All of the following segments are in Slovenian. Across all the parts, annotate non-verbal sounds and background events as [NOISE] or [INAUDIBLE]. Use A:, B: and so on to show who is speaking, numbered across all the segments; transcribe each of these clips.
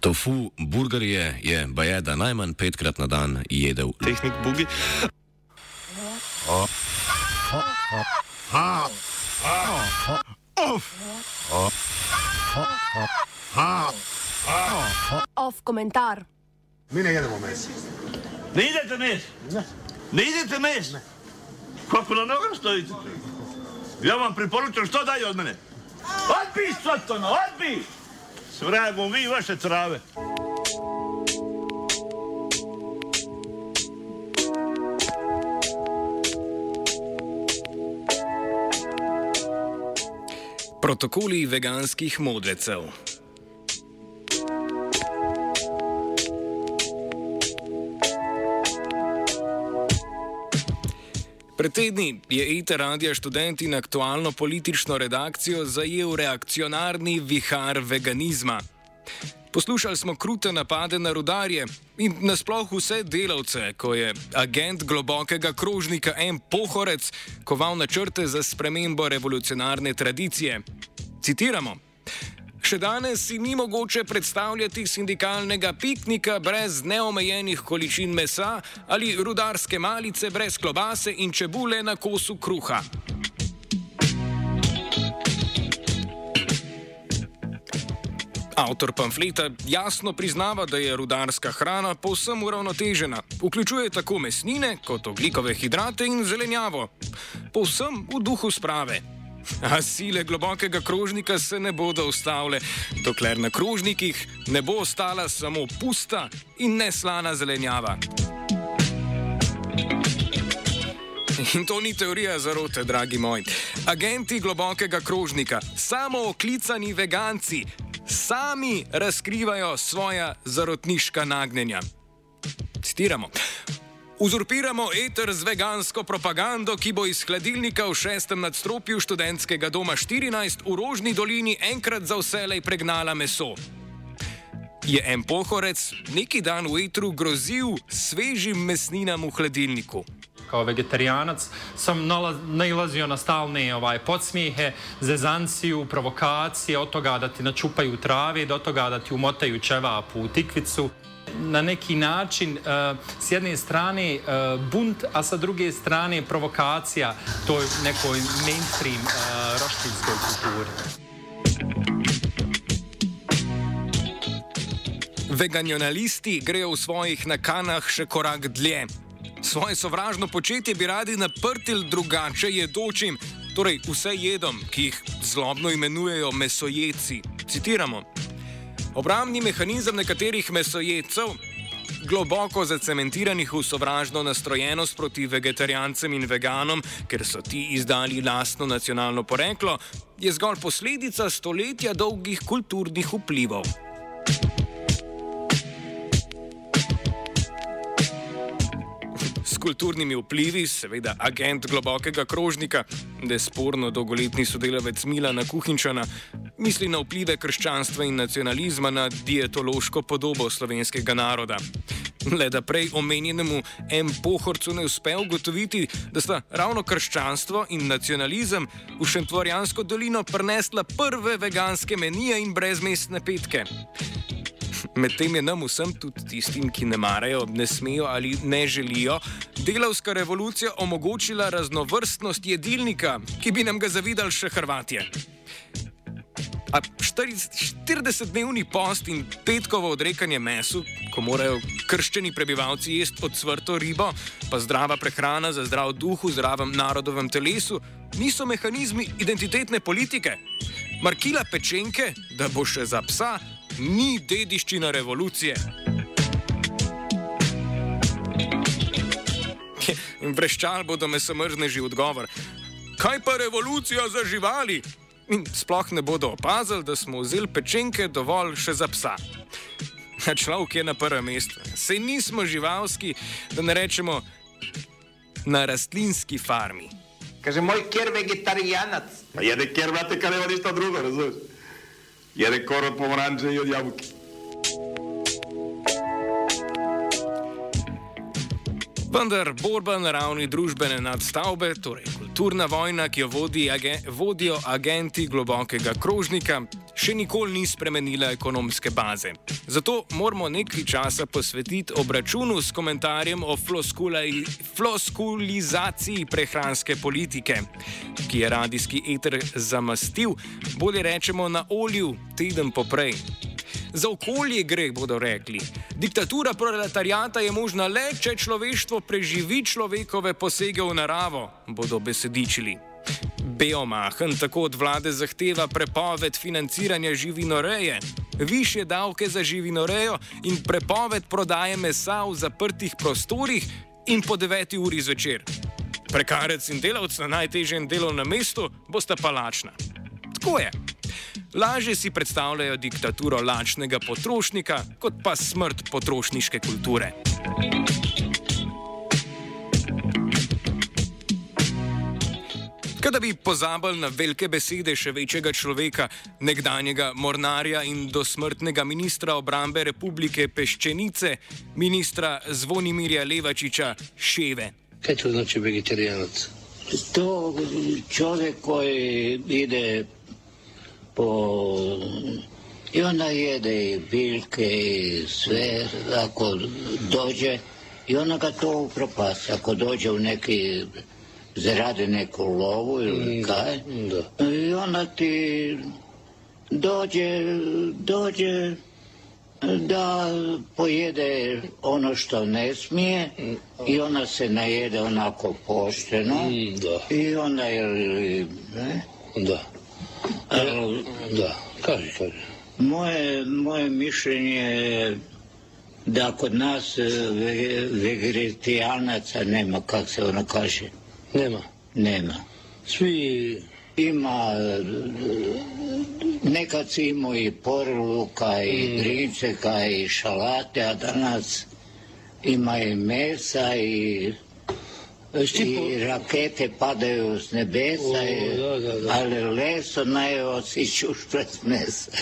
A: Tofu burgerje je bajeda najmanj petkrat na dan jedel.
B: Tehnik bugi.
C: Off komentar.
D: Mi ne jedemo mes.
E: Ne idete mes?
D: Ne.
E: Ne idete mes? Ne. Kako na nogah stojite? Ja vam priporočam što dalje od mene. Odbi, Sotona, odbi! Svrajemo vi i vaše trave.
F: Protokoli veganskih modrecev. Pred tedni je ETA radija študent in aktualno politično redakcijo zajel reakcionarni vihar veganizma. Poslušali smo krute napade na rudarje in nasploh vse delavce, ko je agent globokega krožnika M. Pohorec koval načrte za spremembo revolucionarne tradicije. Citiramo. Še danes si ni mogoče predstavljati sindikalnega piknika brez neomejenih količin mesa ali rudarske malice brez klobase in čebule na kosu kruha. Avtor pamfleta jasno priznava, da je rudarska hrana povsem uravnotežena. Vključuje tako mesnine kot oglikove hidrate in zelenjavo. Povsem v duhu sprave. A sile globokega krožnika se ne bodo ustavile, dokler na krožnikih ne bo ostala samo pusta in neslana zelenjava. In to ni teorija zarote, dragi moji. Agenti globokega krožnika, samo oklicani veganci, sami razkrivajo svoja zarotniška nagnjenja. Citiramo. Uzurpiramo eter z vegansko propagando, ki bo iz hladilnika v šestem nadstropju študentskega doma 14 v Rožni dolini enkrat za vselej pregnala meso. Je en pohorec neki dan v etru grozil svežim mesninam v hladilniku.
G: Kao vegetarijanac sam nailazio na stalne ovaj, podsmijehe, zezanciju, provokacije, od toga da ti načupaju trave, do toga da ti umotaju čevapu u tikvicu. Na neki način, uh, s jedne strane uh, bunt, a sa druge strane provokacija toj nekoj mainstream uh, roštilskoj kulturi.
F: Veganjonalisti grejo v svojih nakanah še korak dlje. Svoje sovražno početje bi radi naprtili drugače jedočim, torej vse jedom, ki jih zlobno imenujejo mesojeci. Citiramo. Obramni mehanizem nekaterih mesojedcev, globoko zacementiranih v sovražno nastrojenost proti vegetarijancem in veganom, ker so ti izdali lastno nacionalno poreklo, je zgolj posledica stoletja dolgih kulturnih vplivov. Kulturnimi vplivi, seveda agent globokega krožnika, nesporno dolgoletni sodelavec Milana Kuhinčana, misli na vplive krščanstva in nacionalizma na dietološko podobo slovenskega naroda. Le da prej omenjenemu M. Pohorcu ne uspe ugotoviti, da sta ravno krščanstvo in nacionalizem v Šentvorjansko dolino prinesla prve veganske menije in brezmestne petke. Medtem je nam vsem, tudi tistim, ki ne marajo, ne smejo ali ne želijo, delavska revolucija omogočila raznovrstnost jedilnika, ki bi nam ga zavidali še Hrvatje. A 40-dnevni post in petkovo odrekanje mesu, ko morajo krščeni prebivalci jesti odsvrto ribo, pa zdrava prehrana za zdrav duh v zdravem narodovem telesu, niso mehanizmi identitetne politike. Markila pečenke, da bo še za psa, ni dediščina revolucije. In vreščal bodo mesomržneži odgovor. Kaj pa revolucija za živali? In sploh ne bodo opazili, da smo vzeli pečenke dovolj še za psa. A človek je na prvem mestu. Sej nismo živalski, da ne rečemo na rastlinski farmi.
H: Kaže moj ker vegetarijanac.
I: Pa jede ker, brate, kad nema ništa drugo, razumiješ? Jede kor od pomoranče i od jabuke.
F: Vendar borba na ravni družbene nadstavbe, torej kulturna vojna, ki jo vodi age, vodijo agenti globokega krožnika, še nikoli ni spremenila ekonomske baze. Zato moramo nekaj časa posvetiti obračunu s komentarjem o floskulizaciji prehranske politike, ki je radijski eter zamastil, bolje rečemo na olju, teden poprej. Za okolje gre, bodo rekli. Diktatura proletarijata je možna le, če človeštvo preživi človekove posege v naravo, bodo besedičili. Beomahen tako od vlade zahteva prepoved financiranja živinoreje, više davke za živinorejo in prepoved prodaje mesa v zaprtih prostorih in po 9 uri zvečer. Prekarec in delavc na najtežjem delovnem mestu bosta pa lačna. Tako je. Lažje si predstavljajo diktaturo lačnega potrošnika, kot pa smrt potrošniške kulture. Kaj da bi pozabili na velike besede še večjega človeka, nekdanjega mornarja in dosmrtnega ministra obrambe Republike Peščenice, ministra Zvonimirja Levačiča Ševe.
B: Kaj to znači vegetarijanac?
J: To čovjek koji ide po... I ona jede i biljke i sve, ako dođe, i ona ga to upropasti. Ako dođe u neki, zaradi neku lovu ili kaj, i ona ti dođe, dođe da pojede ono što ne smije i ona se najede onako pošteno i ona je, ne?
B: Da.
J: Ali,
B: Da, kaži, kaži.
J: Moje, moje mišljenje je da kod nas e, ve- vegetarianaca nema, kak se ono kaže,
B: Nema.
J: nema.
B: Svi,
J: Ima, e, nekad si imao i poruka i grinceka i šalate, a danas ima i mesa i i rakete padaju s nebesa,
B: O,
J: i-
B: da, da, da.
J: ali leso čušpre s mesa. [LAUGHS]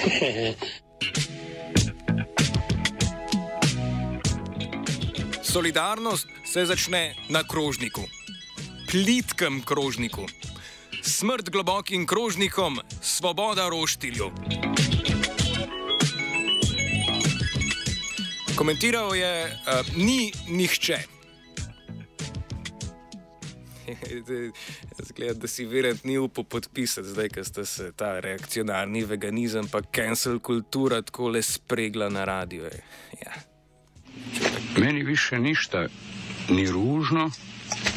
F: Solidarnost se začne na krožniku, plitkem krožniku. Smrt globokim krožnikom, svoboda roštilju. Komentiral je, uh, ni nihče. [LAUGHS] Zgleda, da si verjet ni upal podpisati, zdaj, ko ste se ta reakcionarni veganizem, pa cancel kultura tako le spregla na radio. Ja.
K: Meni više ništa ni ružno,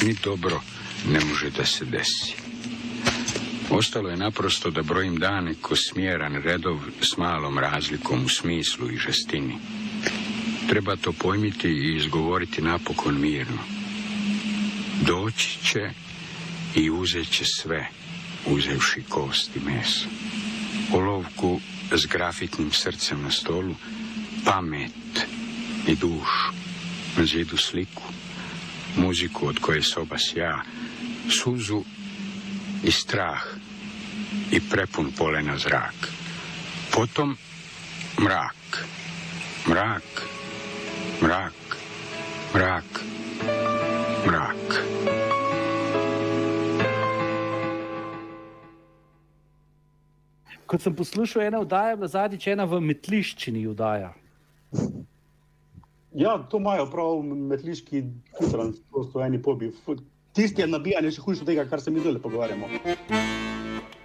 K: ni dobro ne može da se desi. Ostalo je naprosto da brojim dane ko smjeran redov s malom razlikom u smislu i žestini. Treba to pojmiti i izgovoriti napokon mirno. Doći će i uzet će sve, uzevši kost i meso. Olovku s grafitnim srcem na stolu, pamet i dušu, na zidu sliku, muziku od koje soba sja, suzu i strah i prepun polena zrak. Potom mrak, mrak, mrak, mrak, mrak.
L: Kot sem poslušal, ena oddaja je bila zadnjič ena v metliščini oddaja.
M: Ja, to imajo prav metliški jutranj, to so eni pobi. Tisti je nabijanje še hujše od tega, kar se mi zdaj pogovarjamo.